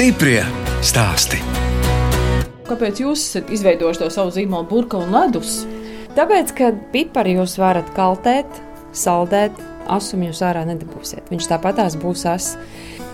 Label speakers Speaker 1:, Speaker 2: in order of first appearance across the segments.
Speaker 1: Stiprie stāsti.
Speaker 2: Kāpēc jūs esat izveidojuši to savu zīmolu burka un ledus?
Speaker 3: Tāpēc, ka pipari jūs varat kaltēt, saldēt, asumu jūs ārā nedabūsiet. Viņš tāpatās būs as.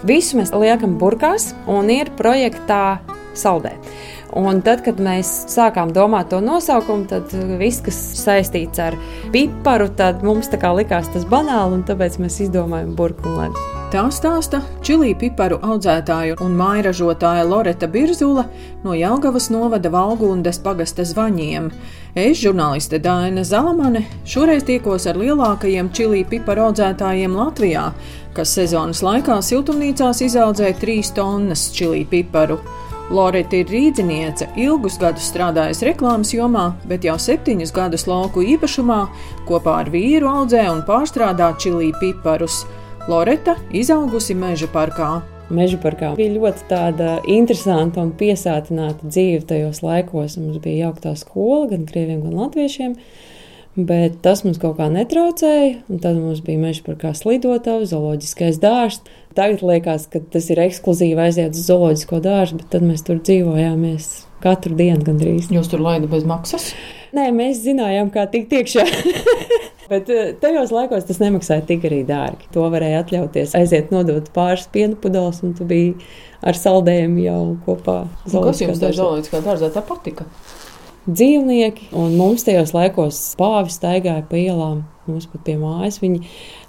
Speaker 3: Visu mēs liekam burkās un ir projektā saldēt. Un tad, kad mēs sākām domāt to nosaukumu, tad viss, kas saistīts ar piparu, tad mums tā kā likās tas banāli, un tāpēc mēs un ledus.
Speaker 2: Tā stāsta čili piparu audzētāja un mājražotāja Loreta Birzula no Jelgavas novada Valgundes pagasta zvaņiem. Es, žurnāliste Dāna Zalamane, šoreiz tiekos ar lielākajiem čili piparu audzētājiem Latvijā, kas sezonas laikā siltumnīcās izaudzēja 3 tonnas čili piparu. Lorita ir rīzniece, ilgus gadus strādājusi reklāmas jomā, bet jau septiņus gadus lauku īpašumā kopā ar vīru audzē un pārstrādā čili piparus. Loreta izaugusi meža parkā.
Speaker 3: Meža parkā bija ļoti tāda interesanta un piesātināta dzīve tajos laikos. Mums bija jauktā skola gan krieviem, gan latviešiem. Bet tas mums kaut kā netraucēja, tad mums bija meža parkā slidotava, zooloģiskais dārzs. Tagad liekas, ka tas ir ekskluzīvi aiziet uz zooloģisko dārzu, bet tad mēs tur dzīvojāmies katru dienu gandrīz.
Speaker 2: Jūs tur laida bez maksas?
Speaker 3: Nē, mēs zinājām, kā tikt iekšā. Bet eh, tajos laikos tas nemaksāja tik arī dārgi. To varēja atļauties aiziet nodot pāris piena pudeles, un tu biji ar saldējumu jau kopā.
Speaker 2: Nu, kas jums tajā zooloģiskā dārzā tā patika?
Speaker 3: Dzīvnieki, un mums tajos laikos pāvi staigāja pa ielām mums pat pie mājas. Viņi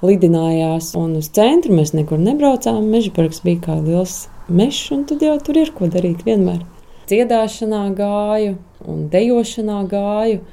Speaker 3: lidinājās, un uz centru mēs nekur nebraucām. Meža parks bija kā liels mežs, un tad jau tur ir ko darīt vienmēr. Dziedāšanā gāju un dejošanā gāju.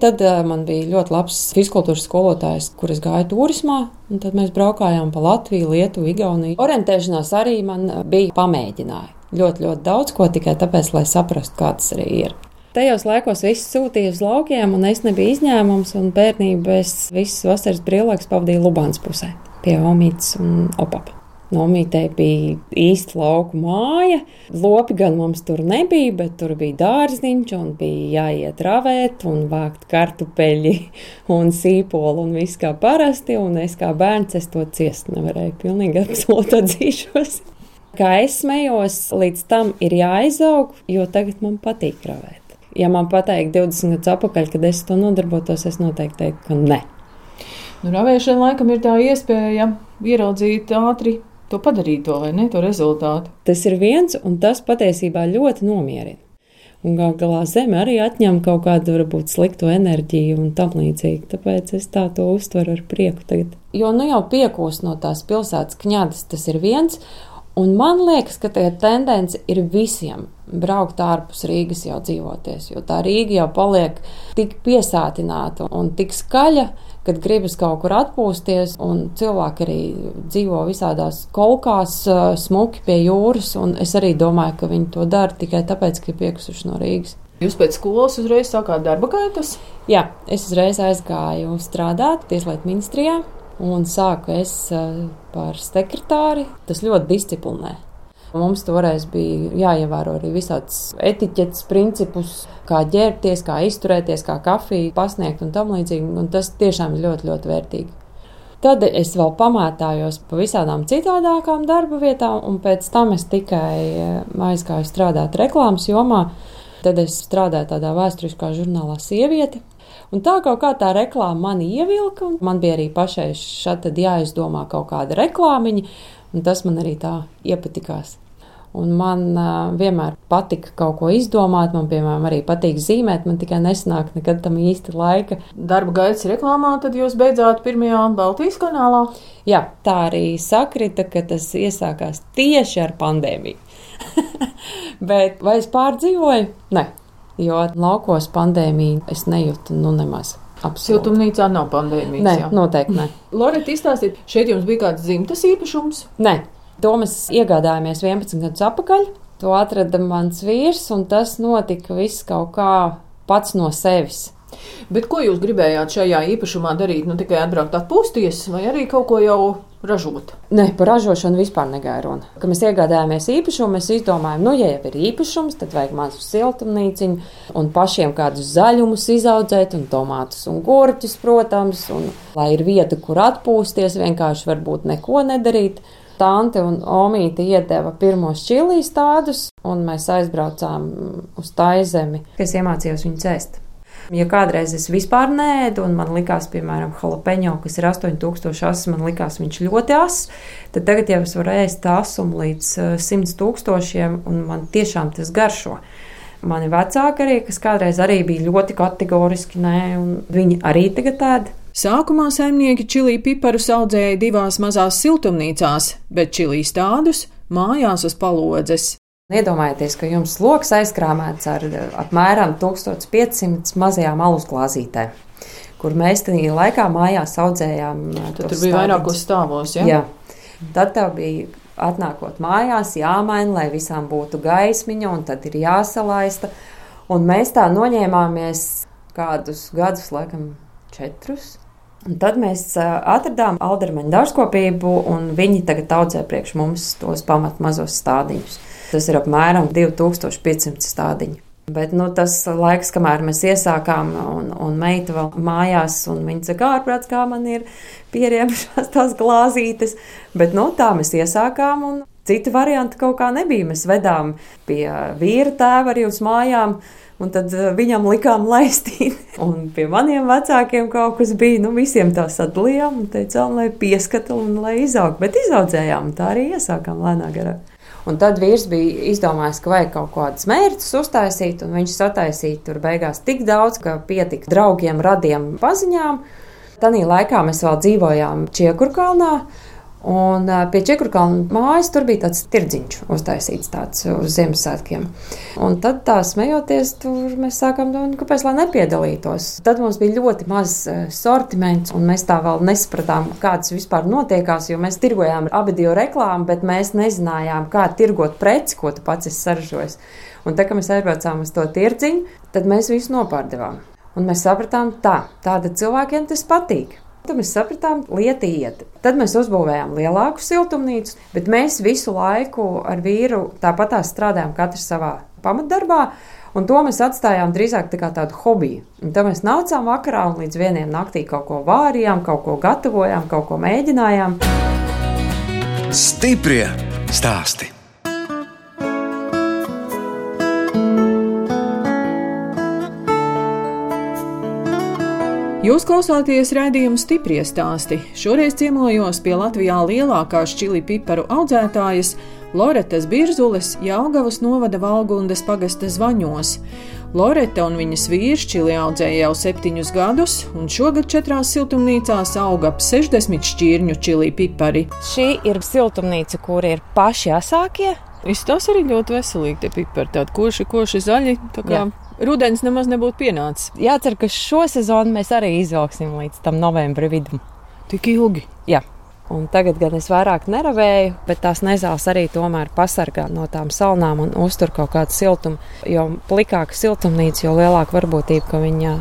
Speaker 3: Tad uh, man bija ļoti labs fiziskultūras skolotājs, kurš gāja turismā. Tad mēs braukājām pa Latviju, Lietuvu, Igauniju. Orientēšanās arī man bija pamēģināja. Ļoti, ļoti daudz ko tikai tāpēc, lai saprastu, kāds arī ir. Tajos laikos viss sūtīja uz laukiem, un es nebiju izņēmums. Bērnībā es visas vasaras brīvlaikus pavadīju Lubānas pusē, pie Omītas un Opapa. Nomītē bija īsta lauka māja. Lopi gan mums tur nebija, bet tur bija dārziņš, un bija jāiet ravēt, un vākt kartupeļi, un sīpolu, un viss kā parasti. Un es kā bērns es to ciest nevarēju. Pilnīgi absolūti atzīšos. Kā es smējos, līdz tam ir jāizaug, jo tagad man patīk ravēt ja man pateikt 20 gadus atpakaļ, kad es to nodarbotos, es noteikti teiktu, ka nē.
Speaker 2: Nu, ravēšana laikam ir tā iespēja ieraudzīt ātri to padarīto vai ne, to rezultātu.
Speaker 3: Tas ir viens, un tas patiesībā ļoti nomierina. Un gal galā zeme arī atņem kaut kādu varbūt sliktu enerģiju un tam līdzīgi. Tāpēc es tā to uztveru ar prieku tagad. Jo nu jau piekūst no tās pilsētas kņadas, tas ir viens, Un man liekas, ka tā tendence ir visiem braukt ārpus Rīgas jau dzīvoties, jo tā Rīga jau paliek tik piesātināta un tik skaļa, kad gribas kaut kur atpūsties, un cilvēki arī dzīvo visādās kolkās, smuki pie jūras, un es arī domāju, ka viņi to dara tikai tāpēc, ka ir piekusuši no Rīgas.
Speaker 2: Jūs pēc skolas uzreiz sākāt darba gaitas?
Speaker 3: Jā, es uzreiz aizgāju strādāt Tieslietu ministrijā un sāku es eh, par sekretāri. Tas ļoti disciplinē. Mums toreiz bija jāievēro arī visādas etiķetes, principus, kā ģērbties, kā izturēties, kā kafiju pasniegt un tam līdzīgi. Un tas tiešām ir ļoti, ļoti vērtīgi. Tad es vēl pamētājos pa visādām citādākām darba vietām, un pēc tam es tikai eh, aizgāju strādāt reklāmas jomā. Tad es strādāju tādā vēsturiskā žurnālā Sieviete, Un tā kaut kā tā reklāma mani ievilka, un man bija arī pašai šādi jāizdomā kaut kāda reklāmiņa, un tas man arī tā iepatikās. Un man uh, vienmēr patika kaut ko izdomāt, man, piemēram, arī patīk zīmēt. Man tikai nesanāk nekad tam īsti laika.
Speaker 2: Darba gaitas reklāmā, tad jūs beidzāt pirmajā Baltijas kanālā?
Speaker 3: Jā, tā arī sakrita, ka tas iesākās tieši ar pandēmiju. Bet vai es pārdzīvoju? Nē, jo laukos pandēmiju es nejūtu nu nemaz. Absolūti.
Speaker 2: Siltumnīcā nav pandēmijas.
Speaker 3: Nē, jā. noteikti nē.
Speaker 2: Lorita, izstāstiet, šeit jums bija kāds dzimtas īpašums?
Speaker 3: Nē, to mēs iegādājāmies 11 gadus atpakaļ. To atrada mans vīrs, un tas notika viss kaut kā pats no sevis.
Speaker 2: Bet ko jūs gribējāt šajā īpašumā darīt? Nu, tikai atbraukt atpūsties, vai arī kaut ko jau ražot?
Speaker 3: Nē, par ražošanu vispār negāja runa. Kad mēs iegādājāmies īpašumu, mēs izdomājām, nu, ja jau ir īpašums, tad vajag mazu siltumnīciņu un pašiem kādus zaļumus izaudzēt, un tomātus un gurķus, protams, un lai ir vieta, kur atpūsties, vienkārši varbūt neko nedarīt. tante un omīte iedeva pirmos čilijas tādus, un mēs aizbraucām uz taizemi, kas iemācījos viņu cēst. Ja kādreiz es vispār nēdu, un man likās, piemēram, jalapeņo, kas ir 8000 asins, man likās viņš ļoti ass, tad tagad jau es varu ēst asumu līdz 100 eh, tūkstošiem, un man tiešām tas garšo. Mani vecāki arī, kas kādreiz arī bija ļoti kategoriski, nē, un viņi arī tagad ēd.
Speaker 2: Sākumā saimnieki čili piparus audzēja divās mazās siltumnīcās, bet čilīs tādus mājās uz palodzes.
Speaker 3: Iedomājieties, ka jums lokus aizkrāmēts ar apmēram 1500 mazajām alus glāzītēm, kur mēs tajā laikā mājās audzējām.
Speaker 2: Tur, tur bija vairākos stāvos. Ja?
Speaker 3: Jā, tad tev bija atnākot mājās, jāmaina, lai visām būtu gaismiņa, un tad ir jāsalaista. Un mēs tā noņēmāmies kādus gadus, laikam, četrus. Un tad mēs atradām Aldermaņa dārzkopību, un viņi tagad audzē priekš mums tos pamat mazos stādiņus. Tas ir apmēram 2500 stādiņi. Bet nu, tas laiks, kamēr mēs iesākām, un, un meita vēl mājās, un viņa saka, ārprāts, kā man ir pieriemušās tās glāzītes. Bet nu, tā mēs iesākām, un citi varianti kaut kā nebija. Mēs vedām pie vīra tēva arī uz mājām. Un tad viņam likām laistīt. Un pie maniem vecākiem kaut kas bija. Nu, visiem tā sadalījām un teicām, lai pieskata un lai izaug. Bet izaudzējām, tā arī iesākām lēnā garā. Un tad vīrs bija izdomājis, ka vajag kaut kādus mērķus uztaisīt, un viņš sataisīja tur beigās tik daudz, ka pietika draugiem, radiem paziņām. Tanī laikā mēs vēl dzīvojām Čiekurkalnā. Un pie Čekurkalna mājas tur bija tāds tirdziņš uztaisīts tāds uz Ziemassvētkiem. Un tad tā smejoties, tur mēs sākām domāt, kāpēc lai nepiedalītos. Tad mums bija ļoti maz sortiments, un mēs tā vēl nesapratām, kāds vispār notiekās, jo mēs tirgojām abidio reklāmu, bet mēs nezinājām, kā tirgot preci, ko tu pats esi saražojis. Un tā, kad mēs aizbraucām uz to tirdziņu, tad mēs visu nopārdevām. Un mēs sapratām, tā, tāda cilvēkiem tas patīk. Tad mēs sapratām, lieta iet. Tad mēs uzbūvējām lielāku siltumnīcu, bet mēs visu laiku ar vīru tāpat strādājām, katrs savā pamatdarbā. Un to mēs atstājām drīzāk tā kā tādu hobiju. Un tad mēs nācām vakarā un līdz vienam naktī kaut ko vārījām, kaut ko gatavojām, kaut ko mēģinājām. Stiprie stāstī!
Speaker 2: Jūs klausāties raidījuma stipri stāstī. Šoreiz ciemojos pie Latvijā lielākās čili piparu audzētājas Loretas Birzules Jālgavas novada Valgundas pagasta zvaņos. Loreta un viņas vīrs čili audzēja jau septiņus gadus, un šogad četrās siltumnīcās auga ap 60 šķirņu čili pipari.
Speaker 3: Šī ir siltumnīca, kur ir paši asākie.
Speaker 2: Izstāsta arī ļoti veselīgi tie pipari, tādi koši, koši zaļi. Tā kā... Jā Rudens nemaz nebūtu pienācis.
Speaker 3: Jācer, ka šo sezonu mēs arī izvilksim līdz tam novembra vidum.
Speaker 2: Tik ilgi?
Speaker 3: Jā. Un tagad gan es vairāk neravēju, bet tās nezāles arī tomēr pasargā no tām salnām un uztur kaut kādu siltumu. Jo plikāka siltumnīca, jo lielāka varbūtība, ka viņa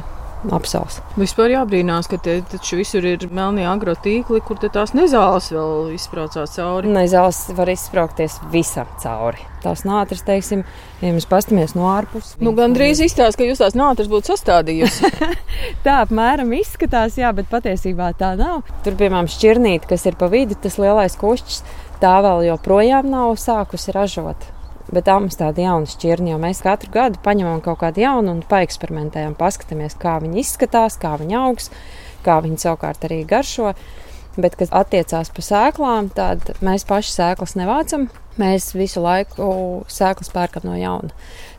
Speaker 3: apsals.
Speaker 2: Vispār jābrīnās, ka te taču visur ir melnie agro tīkli, kur tās nezāles vēl izsprācās cauri.
Speaker 3: Nezāles var izsprāgties visam cauri. Tās nātris, teiksim, ja mēs pastamies no ārpuses.
Speaker 2: Nu, gan drīz izstāsta, ka jūs tās nātris būtu sastādījusi.
Speaker 3: tā apmēram izskatās, jā, bet patiesībā tā nav. Tur, piemēram, šķirnīte, kas ir pa vidu, tas lielais kušķis, tā vēl joprojām nav sākusi ražot. Bet tā mums tāda jauna šķirne, jo mēs katru gadu paņemam kaut kādu jaunu un paeksperimentējam, paskatāmies, kā viņi izskatās, kā viņi augs, kā viņi savukārt arī garšo. Bet, kas attiecās par sēklām, tad mēs paši sēklas nevācam. Mēs visu laiku sēklas pērkam no jauna.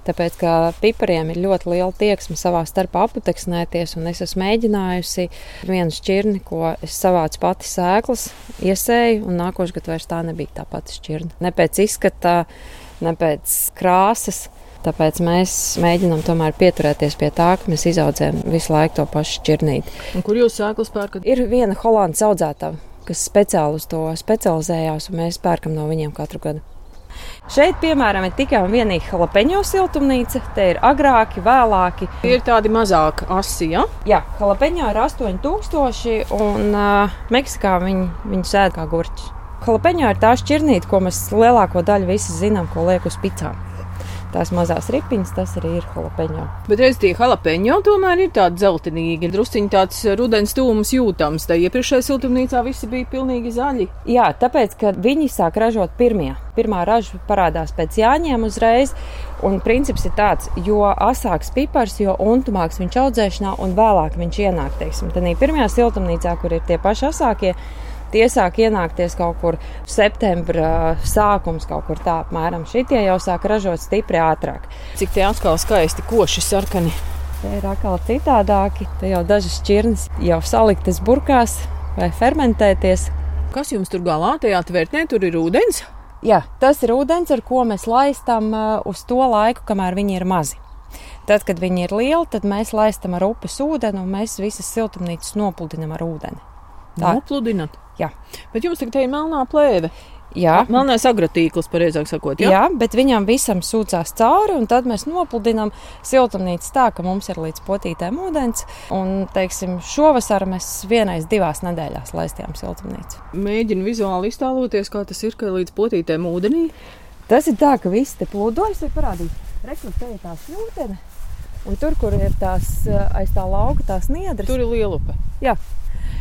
Speaker 3: Tāpēc, ka pipariem ir ļoti liela tieksme savā starpā aputeksnēties, un es esmu mēģinājusi vienu šķirni, ko es savācu pati sēklas, iesēju, un nākošais gads vairs tā nebija tā pati šķirne. Ne pēc izskata, ne pēc krāsas. Tāpēc mēs mēģinām tomēr pieturēties pie tā, ka mēs izaudzējam visu laiku to pašu šķirnīti.
Speaker 2: Un kur jūs sēklas pērkat?
Speaker 3: Ir viena holandas audzētāja, kas speciāli uz to specializējās, un mēs pērkam no viņiem katru gadu. Šeit, piemēram, ir tikai un vienīgi jalapeņo siltumnīca. Te ir agrāki, vēlāki.
Speaker 2: Tie ir tādi mazāki asi. Ja?
Speaker 3: Jā, jalapeņo ir 8000, un uh, Meksikā viņi, viņi sēž kā gurķis. Jalapeņo ir tā šķirnīte, ko mēs lielāko daļu visi zinām, ko liek uz picām. tās mazās ripiņas, tas arī ir jalapeņo.
Speaker 2: Bet reiz tie jalapeņo tomēr ir tādi zeltainīgi, drusciņi tāds rudens tūms jūtams. Tā iepriekšējā siltumnīcā visi bija pilnīgi zaļi.
Speaker 3: Jā, tāpēc, ka viņi sāk ražot pirmie. Pirmā raža parādās pēc jāņiem uzreiz. Un princips ir tāds, jo asāks pipars, jo untumāks viņš audzēšanā un vēlāk viņš ienāk. Teiksim, Tad pirmajā siltumnīcā, kur ir tie paši asākie, Tie sāk ienākties kaut kur septembra sākums, kaut kur tā apmēram. Šitie jau sāk ražot stipri ātrāk.
Speaker 2: Cik tie atkal skaisti, koši sarkani.
Speaker 3: Tie ir atkal citādāki. Te jau dažas čirnes jau saliktas burkās vai fermentēties.
Speaker 2: Kas jums tur galā tajā tvērtnē? Tur ir ūdens.
Speaker 3: Jā, tas ir ūdens, ar ko mēs laistām uz to laiku, kamēr viņi ir mazi. Tad, kad viņi ir lieli, tad mēs laistam ar upes ūdeni, un mēs visas siltumnīcas nopludinām ar ūdeni.
Speaker 2: Tā nopludināt?
Speaker 3: Jā.
Speaker 2: Bet jums tagad ir melnā plēve.
Speaker 3: Jā,
Speaker 2: melnais agrotīkls, pareizāk sakot.
Speaker 3: Jā? jā, bet viņam visam sūcās cauri, un tad mēs nopludinām siltumnīcu tā, ka mums ir līdz potītēm ūdens. Un, teiksim, šovasar mēs vienais divās nedēļās laistījām siltumnīcu.
Speaker 2: Mēģinu vizuāli iztēloties, kā tas ir, ka līdz potītēm ūdenī.
Speaker 3: Tas ir tā, ka viss te plūdojas, ir parādīts, rekrutēja tās jūtene. Un tur, kur ir tās aiz tā lauka, tās niedras,
Speaker 2: tur ir lielupe.
Speaker 3: Jā,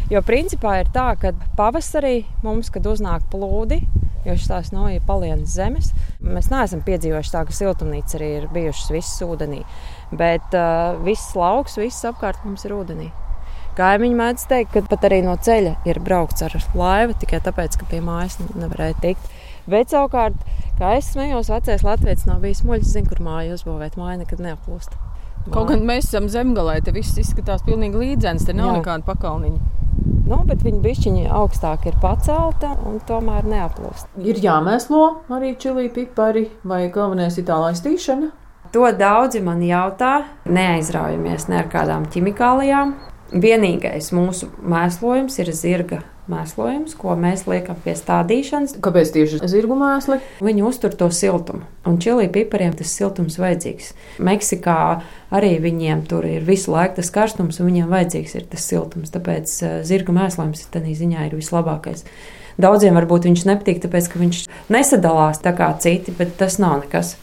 Speaker 3: Jo principā ir tā, ka pavasarī mums, kad uznāk plūdi, jo šīs nav jau palienas zemes, mēs neesam piedzīvojuši tā, ka siltumnīca arī ir bijušas visas ūdenī. Bet uh, viss lauks, viss apkārt mums ir ūdenī. Kaimiņi mēdz teikt, ka pat arī no ceļa ir braukts ar laivu tikai tāpēc, ka pie mājas nevarēja tikt. Bet savukārt, kā es smējos, vecais latviečs nav bijis muļķis, zina, kur māja uzbūvēt, māja nekad neaplūst.
Speaker 2: Kaut gan mēs esam zemgalē, te viss izskatās pilnīgi līdzens, te nav Jā. nekāda pakalniņa.
Speaker 3: Nu, bet viņa bišķiņa augstāk ir pacelta un tomēr neaplūst.
Speaker 2: Ir jāmēslo arī čili pipari vai galvenais ir tā laistīšana?
Speaker 3: To daudzi man jautā. Neaizraujamies ne ar kādām ķimikālijām. Vienīgais mūsu mēslojums ir zirga mēslojums, ko mēs liekam pie stādīšanas.
Speaker 2: Kāpēc tieši zirgu mēsli?
Speaker 3: Viņi uztur to siltumu, un čili pipariem tas siltums vajadzīgs. Meksikā arī viņiem tur ir visu laiku tas karstums, un viņiem vajadzīgs ir tas siltums. Tāpēc uh, zirga mēslojums tādā ziņā ir vislabākais. Daudziem varbūt viņš nepatīk, tāpēc ka viņš nesadalās tā kā citi, bet tas nav nekas.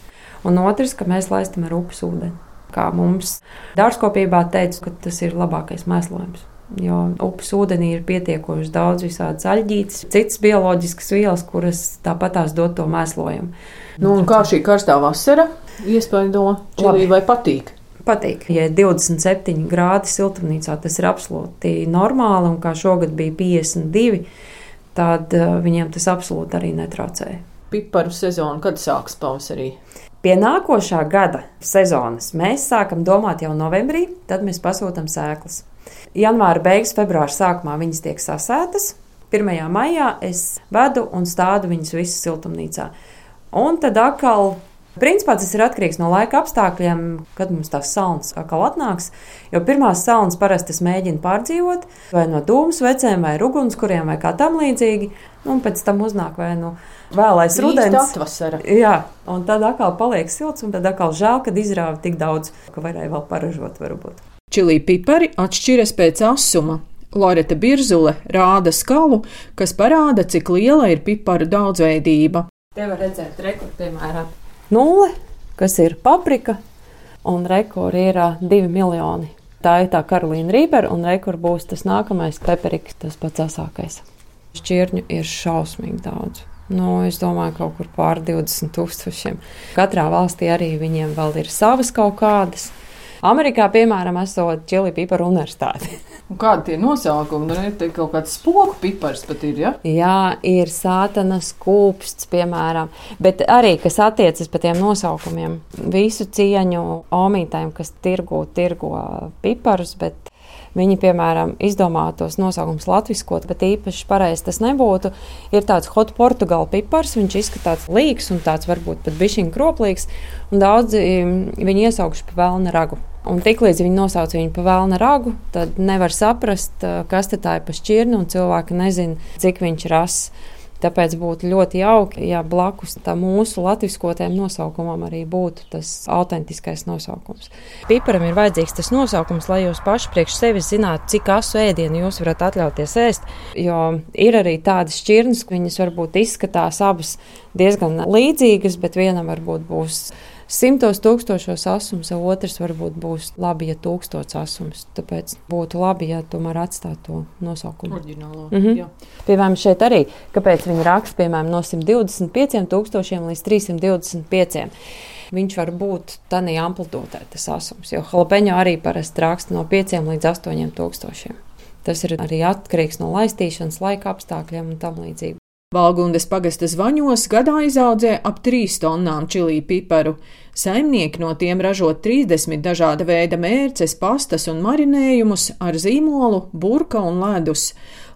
Speaker 3: Un otrs, ka mēs laistam ar upes ūdeni. Kā mums dārzkopībā teica, ka tas ir labākais mēslojums. Jo upes ūdenī ir pietiekoši daudz visādas aļģītes, citas bioloģiskas vielas, kuras tāpat tās dod to mēslojumu.
Speaker 2: Nu, kā šī karstā vasara iespaido čili vai patīk?
Speaker 3: Patīk. Ja ir 27 grādi siltumnīcā, tas ir absolūti normāli, un kā šogad bija 52, tad uh, viņiem tas absolūti arī netraucēja.
Speaker 2: Piparu sezona, kad sāks pavasarī?
Speaker 3: Pie nākošā gada sezonas mēs sākam domāt jau novembrī, tad mēs pasūtām sēklas. Janvāra beigas, februāra sākumā viņas tiek sasētas. 1. maijā es vedu un stādu viņas visas siltumnīcā. Un tad atkal Principā tas ir atkarīgs no laika apstākļiem, kad mums tās salnas atkal atnāks. Jo pirmās salnas parasti es mēģinu pārdzīvot, vai no dūmu svecēm, vai ugunskuriem, vai kā tam līdzīgi. Un pēc tam uznāk vai nu vēlais rudens.
Speaker 2: Atvasara.
Speaker 3: Jā, un tad atkal paliek silts, un tad atkal žēl, kad izrāva tik daudz, ka varēja vēl paražot varbūt.
Speaker 2: Čilī pipari atšķiras pēc asuma. Loreta Birzule rāda skalu, kas parāda, cik liela ir piparu daudzveidība.
Speaker 3: Te var redzēt, rekur, piemēram, nulle, kas ir paprika, un rekur ir divi miljoni. Tā ir tā Karolīna Rībera, un rekur būs tas nākamais peperiks, tas pats asākais. Šķirņu ir šausmīgi daudz. Nu, es domāju, kaut kur pār 20 tūkstošiem. Katrā valstī arī viņiem vēl ir savas kaut kādas. Amerikā, piemēram, esot čili piparu universitāte.
Speaker 2: Kādi tie nosaukumi? Nu, ir kaut kāds spoku pipars pat ir, ja?
Speaker 3: Jā, ir sātanas kūpsts, piemēram. Bet arī, kas attiecas par tiem nosaukumiem, visu cieņu omītājiem, kas tirgo, tirgo piparus, bet Viņi, piemēram, izdomā tos nosaukumus latviskot, bet īpaši pareizi tas nebūtu. Ir tāds hot portugāla pipars, viņš izskatās līks un tāds varbūt pat bišķiņa kroplīgs, un daudzi mm, viņu iesaukuši pa vēlna ragu. Un tiklīdz viņi nosauc viņu par vēlna ragu, tad nevar saprast, kas tā ir pa šķirni, un cilvēki nezina, cik viņš ir rases. Tāpēc būtu ļoti jauki, ja blakus tam mūsu latviskotiem nosaukumam arī būtu tas autentiskais nosaukums. Piparam ir vajadzīgs tas nosaukums, lai jūs paši priekš sevis zinātu, cik asu ēdienu jūs varat atļauties ēst. Jo ir arī tādas šķirnes, viņas varbūt izskatās abas diezgan līdzīgas, bet vienam varbūt būs simtos tūkstošos asums, otrs varbūt būs labi, ja tūkstots asums. Tāpēc būtu labi, ja tomēr atstātu to nosaukumu.
Speaker 2: Oriģinālo.
Speaker 3: Mhm.
Speaker 2: Jā.
Speaker 3: Piemēram, šeit arī, kāpēc viņi raksta piemēram, no 125 tūkstošiem līdz 325. Viņš var būt tādā amplitūdē, tas asums, jo halapeņo arī parasti raksta no 5 līdz 8 tūkstošiem. Tas ir arī atkarīgs no laistīšanas, laika apstākļiem un tam līdzīgi.
Speaker 2: Valgundas pagasta zvaņos gadā izaudzē ap 3 tonnām čili piparu. Saimnieki no tiem ražo 30 dažāda veida mērces, pastas un marinējumus ar zīmolu, burka un ledus.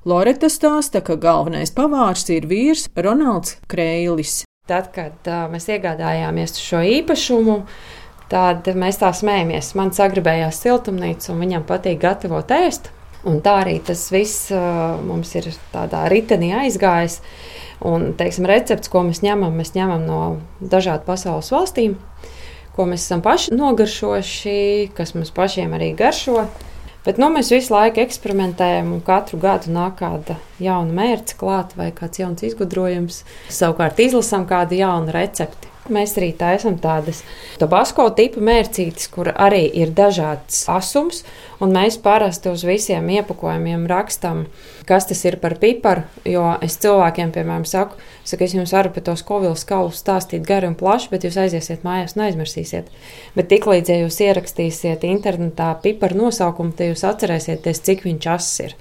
Speaker 2: Loreta stāsta, ka galvenais pavārs ir vīrs Ronalds Kreilis.
Speaker 3: Tad, kad uh, mēs iegādājāmies šo īpašumu, tad mēs tā smējamies. Man sagribējās siltumnīcu, un viņam patīk gatavot ēst. Un tā arī tas viss uh, mums ir tādā ritenī aizgājis. Un, teiksim, recepts, ko mēs ņemam, mēs ņemam no dažādām pasaules valstīm, ko mēs esam paši nogaršojuši, kas mums pašiem arī garšo. Bet nu, mēs visu laiku eksperimentējam, un katru gadu nāk kāda jauna mērce klāta vai kāds jauns izgudrojums. Savukārt izlasām kādu jaunu recepti. Mēs arī taisām tādas tobasko tipu mērcītes, kur arī ir dažāds asums, un mēs parasti uz visiem iepakojumiem rakstam, kas tas ir par piparu. Jo es cilvēkiem, piemēram, saku, saku es jums varu par to skovilu skalu stāstīt gari un plaši, bet jūs aiziesiet mājās un aizmirsīsiet. Bet tiklīdz ja jūs ierakstīsiet internetā piparu nosaukumu, tad jūs atcerēsieties, cik viņš ass ir.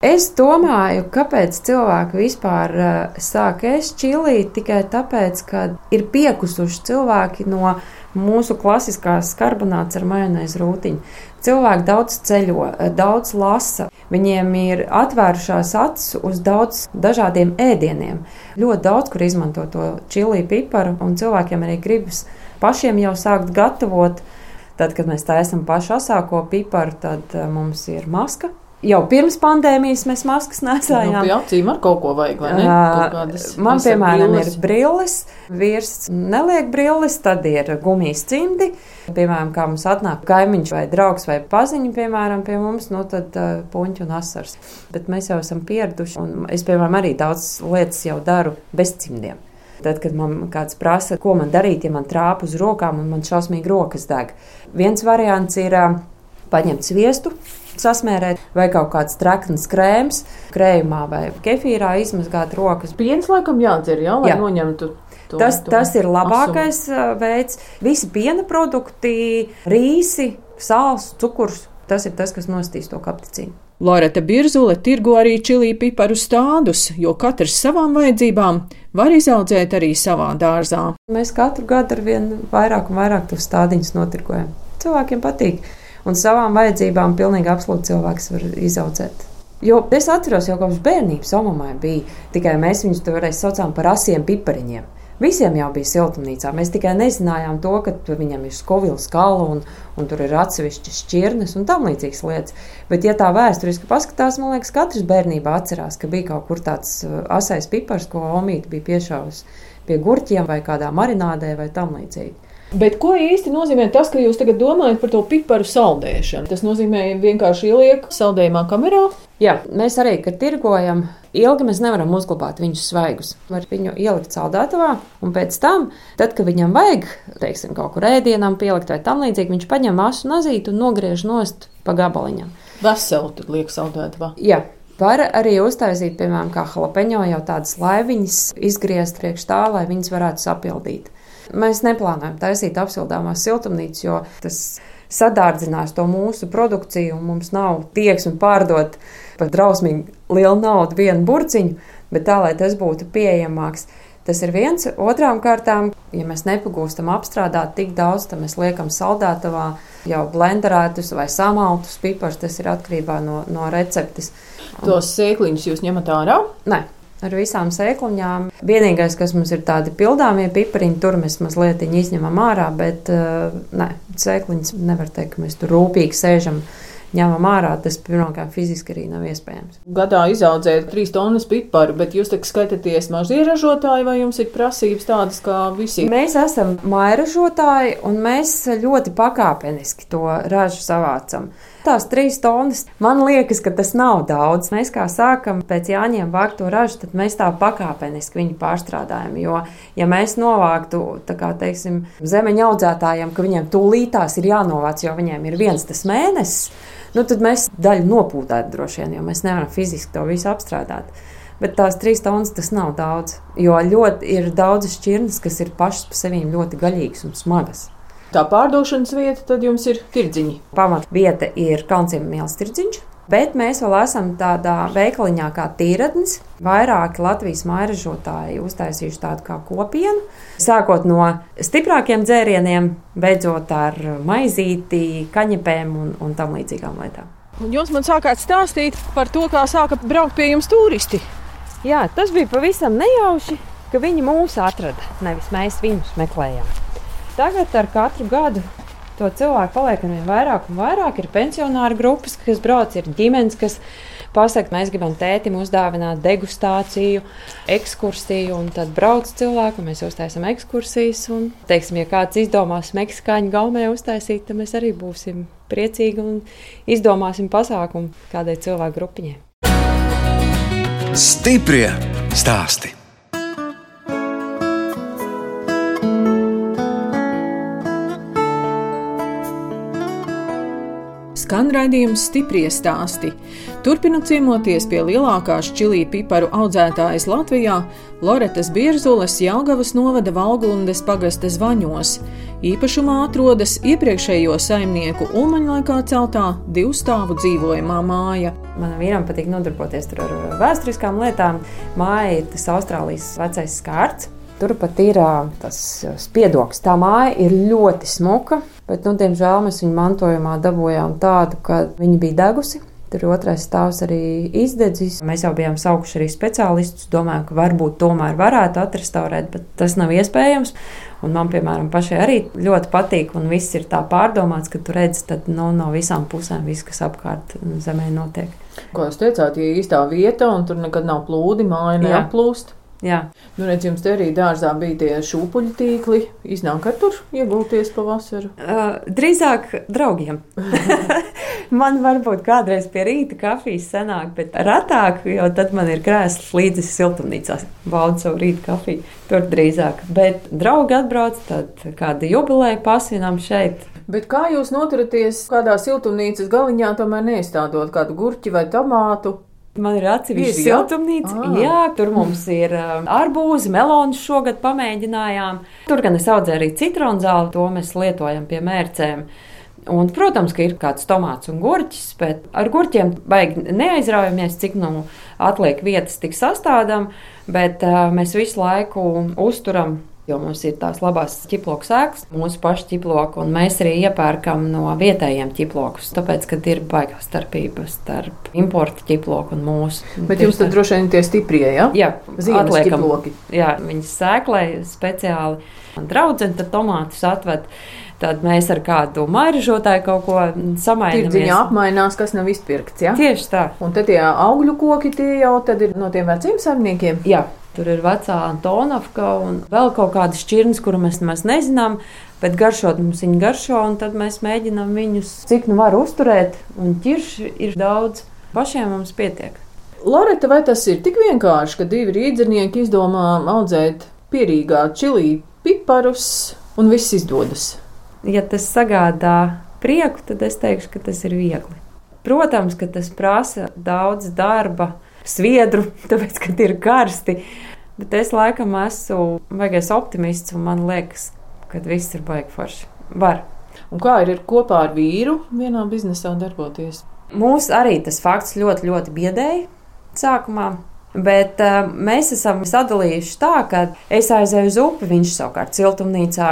Speaker 3: Es domāju, kāpēc cilvēki vispār uh, sāk ēst čili tikai tāpēc, ka ir piekusuši cilvēki no mūsu klasiskās karbonāts ar majonēzu rūtiņu. Cilvēki daudz ceļo, daudz lasa, viņiem ir atvērušās acis uz daudz dažādiem ēdieniem. Ļoti daudz, kur izmanto to čili piparu, un cilvēkiem arī gribas pašiem jau sākt gatavot. Tad, kad mēs taisām pašu asāko piparu, tad uh, mums ir maska Jau pirms pandēmijas mēs maskas nesājām.
Speaker 2: Nu, pie acīm ar kaut ko vajag, vai ne? Kādas
Speaker 3: Man, piemēram,
Speaker 2: brilles.
Speaker 3: ir brilles, vīrs neliek brilles, tad ir gumijas cimdi. Piemēram, kā mums atnāk kaimiņš vai draugs vai paziņa, piemēram, pie mums, nu tad uh, puņķi un asars. Bet mēs jau esam pieraduši, un es, piemēram, arī daudz lietas jau daru bez cimdiem. Tad, kad man kāds prasa, ko man darīt, ja man trāpa uz rokām un man šausmīgi rokas deg. Viens variants ir uh, paņemt sviestu, sasmērēt, vai kaut kāds trakns krēms, krējumā vai kefīrā izmazgāt rokas.
Speaker 2: Piens laikam jādzer, jā, lai
Speaker 3: Jā.
Speaker 2: noņemtu. To,
Speaker 3: Tas,
Speaker 2: to
Speaker 3: tas ir labākais asumu. veids. Visi piena produkti, rīsi, sāls, cukurs. Tas ir tas, kas nostīs to kapticīnu.
Speaker 2: Loreta Birzule tirgo arī čili piparu stādus, jo katrs savām vajadzībām var izaudzēt arī savā dārzā.
Speaker 3: Mēs katru gadu ar vien vairāk un vairāk tos stādiņus notirgojam. Cilvēkiem patīk. Un savām vajadzībām pilnīgi absolūti cilvēks var izaudzēt. Jo es atceros, jau kopš bērnības omamai bija tikai mēs viņus toreiz saucām par asiem pipariņiem. Visiem jau bija siltumnīcā. Mēs tikai nezinājām to, ka tur viņam ir skovila skala un, un tur ir atsevišķas šķirnes un tam līdzīgas lietas. Bet, ja tā vēsturiski paskatās, man liekas, katrs bērnībā atcerās, ka bija kaut kur tāds uh, asais pipars, ko omīte bija piešāvusi pie gurķiem vai kādā marinādē vai tam līdzīgi.
Speaker 2: Bet ko īsti nozīmē tas, ka jūs tagad domājat par to piparu saldēšanu? Tas nozīmē vienkārši ieliek saldējumā kamerā.
Speaker 3: Jā, mēs arī, kad tirgojam, ilgi mēs nevaram uzglabāt viņus svaigus. Var viņu ielikt saldētavā, un pēc tam, tad, kad viņam vajag, teiksim, kaut kur ēdienam pielikt vai tam līdzīgi, viņš paņem masu nazīti un nogriež nost pa gabaliņam.
Speaker 2: Veselu tad liek saldētavā.
Speaker 3: Jā. Var arī uztaisīt, piemēram, kā jalapeņo, jau tādas laiviņas, izgriezt priekš tā, lai viņas varētu sapildīt. Mēs neplānojam taisīt apsildāmās siltumnīcas, jo tas sadārdzinās to mūsu produkciju, un mums nav tieksme pārdot par drausmīgi lielu naudu vienu burciņu, bet tā, lai tas būtu pieejamāks. Tas ir viens. Otrām kārtām, ja mēs nepagūstam apstrādāt tik daudz, tad mēs liekam saldētavā jau blenderētus vai samaltus pipars. Tas ir atkarībā no, no receptes.
Speaker 2: Tos sēkliņus jūs ņemat ārā.
Speaker 3: Nē, ar visām sēkliņām. Vienīgais, kas mums ir tādi pildāmie pipariņi, tur mēs mazliet izņemam ārā, bet uh, nē, sēkliņas nevar teikt, ka mēs tur rūpīgi sēžam. Ņemam ārā, tas pirmkārt fiziski arī nav iespējams.
Speaker 2: Gadā izaudzēt trīs tonnas piparu, bet jūs tagad skatāties mazie ražotāji, vai jums ir prasības tādas kā visiem?
Speaker 3: Mēs esam mairažotāji, un mēs ļoti pakāpeniski to ražu savācam. Tās trīs tonnas, man liekas, ka tas nav daudz. Mēs kā sākam pēc Jāņiem vākt to ražu, tad mēs tā pakāpeniski viņu pārstrādājam. Jo, ja mēs novāktu, tā kā teiksim, zemeņa audzētājiem, ka viņiem tūlītās ir jānovāc, jo viņiem ir viens tas mēnesis, nu, tad mēs daļu nopūtētu droši vien, jo mēs nevaram fiziski to visu apstrādāt. Bet tās trīs tonnas tas nav daudz. Jo ļoti ir daudzas šķirnes, kas ir pašas par sevi ļoti gaļīgas un smagas.
Speaker 2: Tā pārdošanas vieta tad jums ir tirdziņi.
Speaker 3: Pamat vieta ir Kalnciem Mielas tirdziņš. Bet mēs vēl esam tādā veikaliņā kā tīradnis. Vairāki Latvijas mairažotāji uztaisījuši tādu kā kopienu. Sākot no stiprākiem dzērieniem, beidzot ar maizīti, kaņepēm un, un tam līdzīgām lietām.
Speaker 2: Un jūs man sākāt stāstīt par to, kā sāka braukt pie jums turisti.
Speaker 3: Jā, tas bija pavisam nejauši, ka viņi mūs atrada, nevis mēs viņus meklējām. Tagad ar katru gadu to cilvēku paliek vien vairāk un vairāk. Ir pensionāra grupas, kas brauc, ir ģimenes, kas pasakā, mēs gribam tētim uzdāvināt degustāciju, ekskursiju, un tad brauc cilvēki, un mēs uztaisām ekskursijas. Un, teiksim, ja kāds izdomās meksikāņu gaumē uztaisīt, tad mēs arī būsim priecīgi un izdomāsim pasākumu kādai cilvēku grupiņai.
Speaker 1: Stiprie stāstī!
Speaker 2: Skan raidījums stiprie stāsti. Turpinot ciemoties pie lielākās čilī piparu audzētājas Latvijā, Loretas Bierzules Jelgavas novada Valgundes pagasta zvaņos. Īpašumā atrodas iepriekšējo saimnieku Ulmaņlaikā celtā divstāvu dzīvojamā māja.
Speaker 3: Manam vīram patīk nodarboties ar vēsturiskām lietām. Māja ir tas Austrālijas vecais skārts. Tur pat ir tas spiedoks. Tā māja ir ļoti smuka, bet, nu, diemžēl, mēs viņu mantojumā dabūjām tādu, ka viņa bija degusi. Tur otrais stāvs arī izdedzis. Mēs jau bijām saukuši arī speciālistus. Domājam, ka varbūt tomēr varētu atrestaurēt, bet tas nav iespējams. Un man, piemēram, pašai arī ļoti patīk, un viss ir tā pārdomāts, ka tu redzi, tad nu, no visām pusēm viss, kas apkārt zemē notiek.
Speaker 2: Ko jūs teicāt, ja īstā vieta, un tur nekad nav plūdi, māja neaplūst?
Speaker 3: Jā.
Speaker 2: Nu, redz, jums te arī dārzā bija tie šūpuļu tīkli. Iznāk ar tur iegulties pavasaru?
Speaker 3: Uh, drīzāk draugiem. man varbūt kādreiz pie rīta kafijas senāk, bet retāk, jo tad man ir krēsls līdzi siltumnīcās. Baudu savu rīta kafiju. Tur drīzāk. Bet draugi atbrauc, tad kāda jubileja pasvinām šeit.
Speaker 2: Bet kā jūs noturaties kādā siltumnīcas galiņā, tomēr neizstādot kādu gurķi vai tomātu?
Speaker 3: Man ir atsevišķa siltumnīca. Ah. Jā, tur mums ir um, arbūzi, meloni šogad pamēģinājām. Tur gan es audzēju arī citronu zāli, to mēs lietojam pie mērcēm. Un, protams, ka ir kāds tomāts un gurķis, bet ar gurķiem baigi neaizraujamies, cik nu atliek vietas tik sastādām, bet uh, mēs visu laiku uzturam jo mums ir tās labās ķiploku sēklas, mūsu pašu ķiploku, un mēs arī iepērkam no vietējiem ķiplokus. Tāpēc, kad ir baigā starpība starp importu ķiploku un mūsu.
Speaker 2: Bet jūs tad droši vien tie stiprie, ja?
Speaker 3: Jā, atliekam.
Speaker 2: ķiploki.
Speaker 3: Jā, viņas sēklē speciāli. Draudzene tad tomātus atved. Tad mēs ar kādu mairažotāju kaut ko samainām.
Speaker 2: Tirdziņā apmainās, kas nav izpirkts. Ja?
Speaker 3: Tieši tā.
Speaker 2: Un tad tie augļu koki tie jau ir no tiem veciem saimniekiem.
Speaker 3: Jā, Tur ir vecā Antonovka un vēl kaut kādas šķirnes, kuru mēs nemaz nezinām. Bet garšot mums viņa garšo, un tad mēs mēģinām viņus cik nu var uzturēt. Un ķirši ir daudz. Pašiem mums pietiek.
Speaker 2: Loreta, vai tas ir tik vienkārši, ka divi rīznieki izdomā audzēt pierīgā čilī piparus un viss izdodas?
Speaker 3: Ja tas sagādā prieku, tad es teikšu, ka tas ir viegli. Protams, ka tas prasa daudz darba, sviedru, tāpēc, ka ir karsti. Bet es laikam esmu baigais optimists, un man liekas, ka viss ir baigi forši. Var.
Speaker 2: Un kā ir kopā ar vīru vienā biznesā darboties?
Speaker 3: Mūs arī tas fakts ļoti, ļoti biedēja sākumā. Bet uh, mēs esam sadalījuši tā, ka es aizēju uz upi, viņš savukārt siltumnīcā.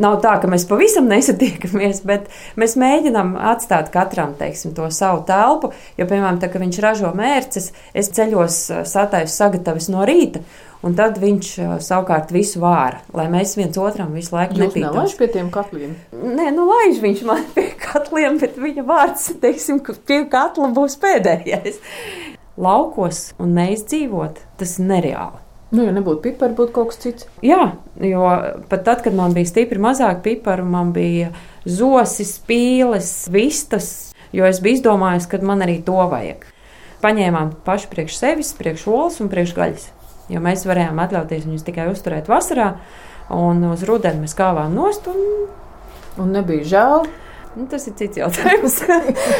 Speaker 3: Nav tā, ka mēs pavisam nesatiekamies, bet mēs mēģinām atstāt katram teiksim, to savu telpu. Jo, piemēram, tā, viņš ražo mērces, es ceļos sataisu sagatavis no rīta. Un tad viņš savukārt visu vāra, lai mēs viens otram visu laiku nepītam.
Speaker 2: Viņš pie tiem katliem.
Speaker 3: Nē, nu laiž viņš man pie katliem, bet viņa vārds, teiksim, pie katla būs pēdējais. Laukos un neizdzīvot, tas ir nereāli.
Speaker 2: Nu, ja nebūtu piparu, būtu kaut kas cits.
Speaker 3: Jā, jo pat tad, kad man bija stipri mazāk piparu, man bija zosis, pīles, vistas. jo es biju izdomājis, ka man arī to vajag. Paņēmām paši priekš sevis, priekš olas un priekš gaļas. Jo mēs varējām atļauties viņus tikai uzturēt vasarā, un uz rudeni mēs kāvām nost. Un,
Speaker 2: un nebija žēl.
Speaker 3: Nu, tas ir cits jautājums.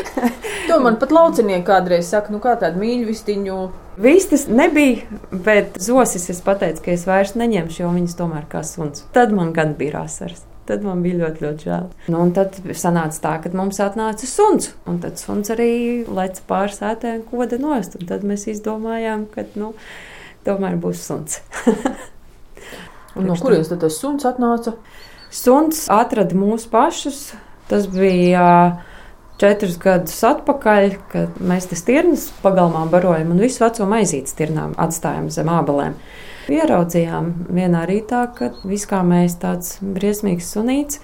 Speaker 2: to man pat laucinieki kādreiz saka, nu kā tādu mīļu vistiņu.
Speaker 3: Vistas nebija, bet zosis es pateicu, ka es vairs neņemšu, jo viņas tomēr kā suns. Tad man gan bija rāsars. Tad man bija ļoti, ļoti žēl. Nu, un tad sanāca tā, ka mums atnāca suns. Un tad suns arī leca pāri sētē un koda nost. Un tad mēs izdomājām, ka nu, tomēr būs suns.
Speaker 2: no kurienes tad tas suns atnāca?
Speaker 3: Suns atrada mūsu pašus Tas bija četrus gadus atpakaļ, kad mēs te stirnas pagalmā barojam un visu veco maizītes stirnām atstājam zem ābelēm. Ieraudzījām vienā rītā, ka viss kā mēs tāds briesmīgs sunīts,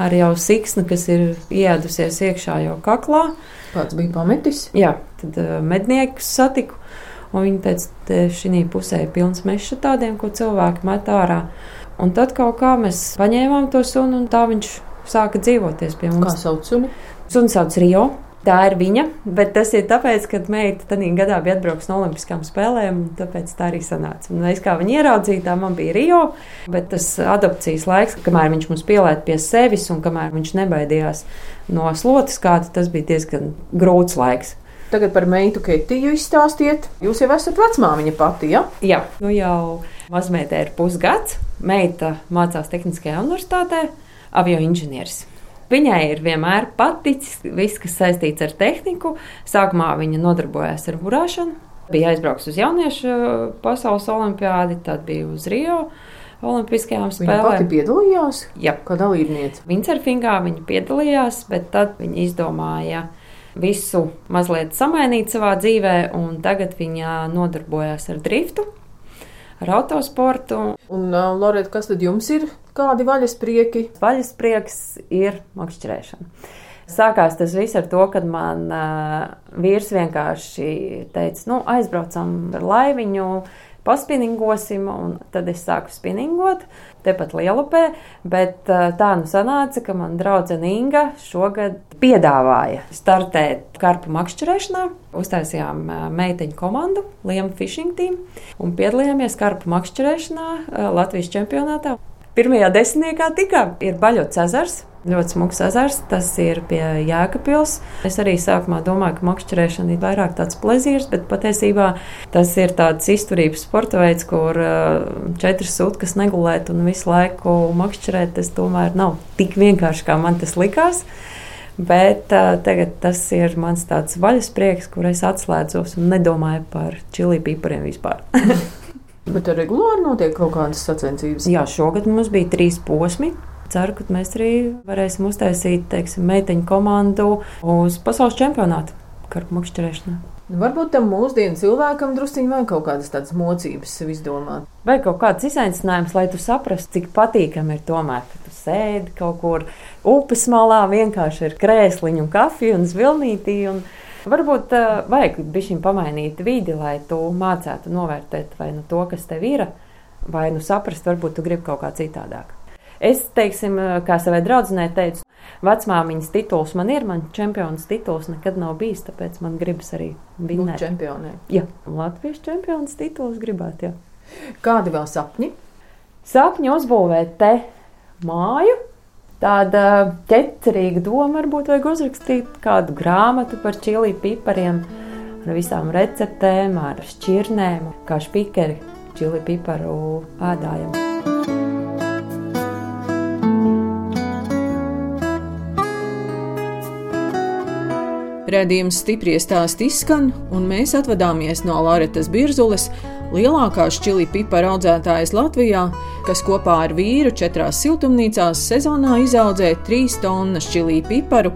Speaker 3: ar jau siksnu, kas ir iedusies iekšā jau kaklā.
Speaker 2: Kāds bija pametis?
Speaker 3: Jā, tad medniekus satiku. Un viņi teica, ka šī pusē ir pilns mežs tādiem, ko cilvēki met ārā. Un tad kaut kā mēs paņēmām to sunu, un tā viņš sāka dzīvoties pie mums.
Speaker 2: Kā sauc suni?
Speaker 3: Suni sauc Rio. Tā ir viņa, bet tas ir tāpēc, ka meita tajā gadā bija atbraukusi no Olimpiskām spēlēm, un tāpēc tā arī sanāca. Un es kā viņu ieraudzīju, tā man bija Rio, bet tas adopcijas laiks, kamēr viņš mums pielēta pie sevis un kamēr viņš nebaidījās no slotas kāda, tas bija diezgan grūts laiks.
Speaker 2: Tagad par meitu Ketiju izstāstiet. Jūs jau esat vecmāmiņa pati, ja?
Speaker 3: Jā, nu jau mazmeitē ir pusgads. Meita mācās Tehniskajā universitātē avioinženieris. Viņai ir vienmēr paticis viss, kas saistīts ar tehniku. Sākumā viņa nodarbojās ar burāšanu, bija aizbraukusi uz jauniešu pasaules olimpiādi, tad bija uz Rio. Olimpiskajām spēlēm.
Speaker 2: Viņa pati piedalījās?
Speaker 3: Jā,
Speaker 2: kā dalībniece.
Speaker 3: Windsurfingā viņa piedalījās, bet tad viņa izdomāja visu mazliet samainīt savā dzīvē, un tagad viņa nodarbojās ar driftu ar autosportu.
Speaker 2: Un, uh, Loreta, kas tad jums ir? Kādi vaļas prieki?
Speaker 3: Vaļas prieks ir makšķerēšana. Sākās tas viss ar to, kad man uh, vīrs vienkārši teica, nu, aizbraucam ar laiviņu, paspinningosim, un tad es sāku spinningot, tepat Lielupē, bet tā nu sanāca, ka man draudzene Inga šogad piedāvāja startēt karpu makšķerēšanā. Uztaisījām meiteņu komandu, Liemu Fishing Team, un piedalījāmies karpu makšķerēšanā Latvijas čempionātā. Pirmajā desmitniekā tikā ir Baļots ezers, Ļoti smags ezers, tas ir pie Jēkabils. Es arī sākumā domāju, ka makšķerēšana ir vairāk tāds plezīrs, bet patiesībā tas ir tāds izturības sporta veids, kur uh, četras sūtkas negulēt un visu laiku makšķerēt. Tas tomēr nav tik vienkārši, kā man tas likās. Bet uh, tagad tas ir mans tāds vaļas prieks, kur es atslēdzos un nedomāju par čili pipariem vispār.
Speaker 2: Bet regulāri notiek kaut kādas sacensības.
Speaker 3: Jā, šogad mums bija trīs posmi ceru, ka mēs arī varēsim uztaisīt teiksim, meiteņu komandu uz pasaules čempionātu karpu makšķerēšanā.
Speaker 2: Nu, varbūt tam mūsdienu cilvēkam druskuļi vajag kaut kādas tādas mocības izdomāt.
Speaker 3: Vai kaut kāds izaicinājums, lai tu saprastu, cik patīkami ir tomēr, ka tu sēdi kaut kur upes malā, vienkārši ir krēsliņa un kafija un zvilnītī. Varbūt uh, vajag bišķiņ pamainīt vidi, lai tu mācētu novērtēt vai nu to, kas tev ir, vai nu saprast, varbūt tu gribi kaut kā citādāk. Es, teiksim, kā savai draudzenei teicu, vecmāmiņas tituls man ir, man čempions tituls nekad nav bijis, tāpēc man gribas arī
Speaker 2: būt čempionē.
Speaker 3: Jā, Latvijas čempions tituls gribētu, jā.
Speaker 2: Kādi vēl sapņi?
Speaker 3: Sapņi uzbūvēt te māju. Tāda ķecerīga doma varbūt vajag uzrakstīt kādu grāmatu par čili pipariem, ar visām receptēm, ar šķirnēm, kā špikeri čili piparu ēdājumu.
Speaker 2: Redījums stipri stāst izskan, un mēs atvadāmies no Loretas Birzules, lielākās čili pipara audzētājas Latvijā, kas kopā ar vīru četrās siltumnīcās sezonā izaudzē 3 tonnas čili piparu,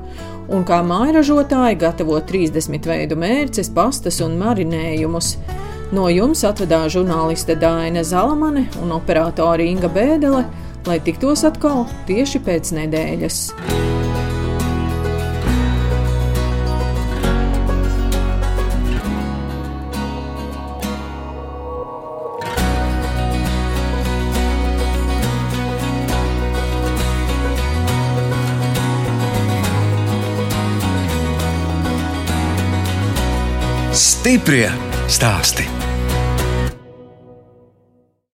Speaker 2: un kā mājražotāji gatavo 30 veidu mērces, pastas un marinējumus. No jums atvedās žurnāliste Dāna Zalamane un operātore Inga Bēdele, lai tiktos atkal tieši pēc nedēļas.
Speaker 1: Stiprie stāsti.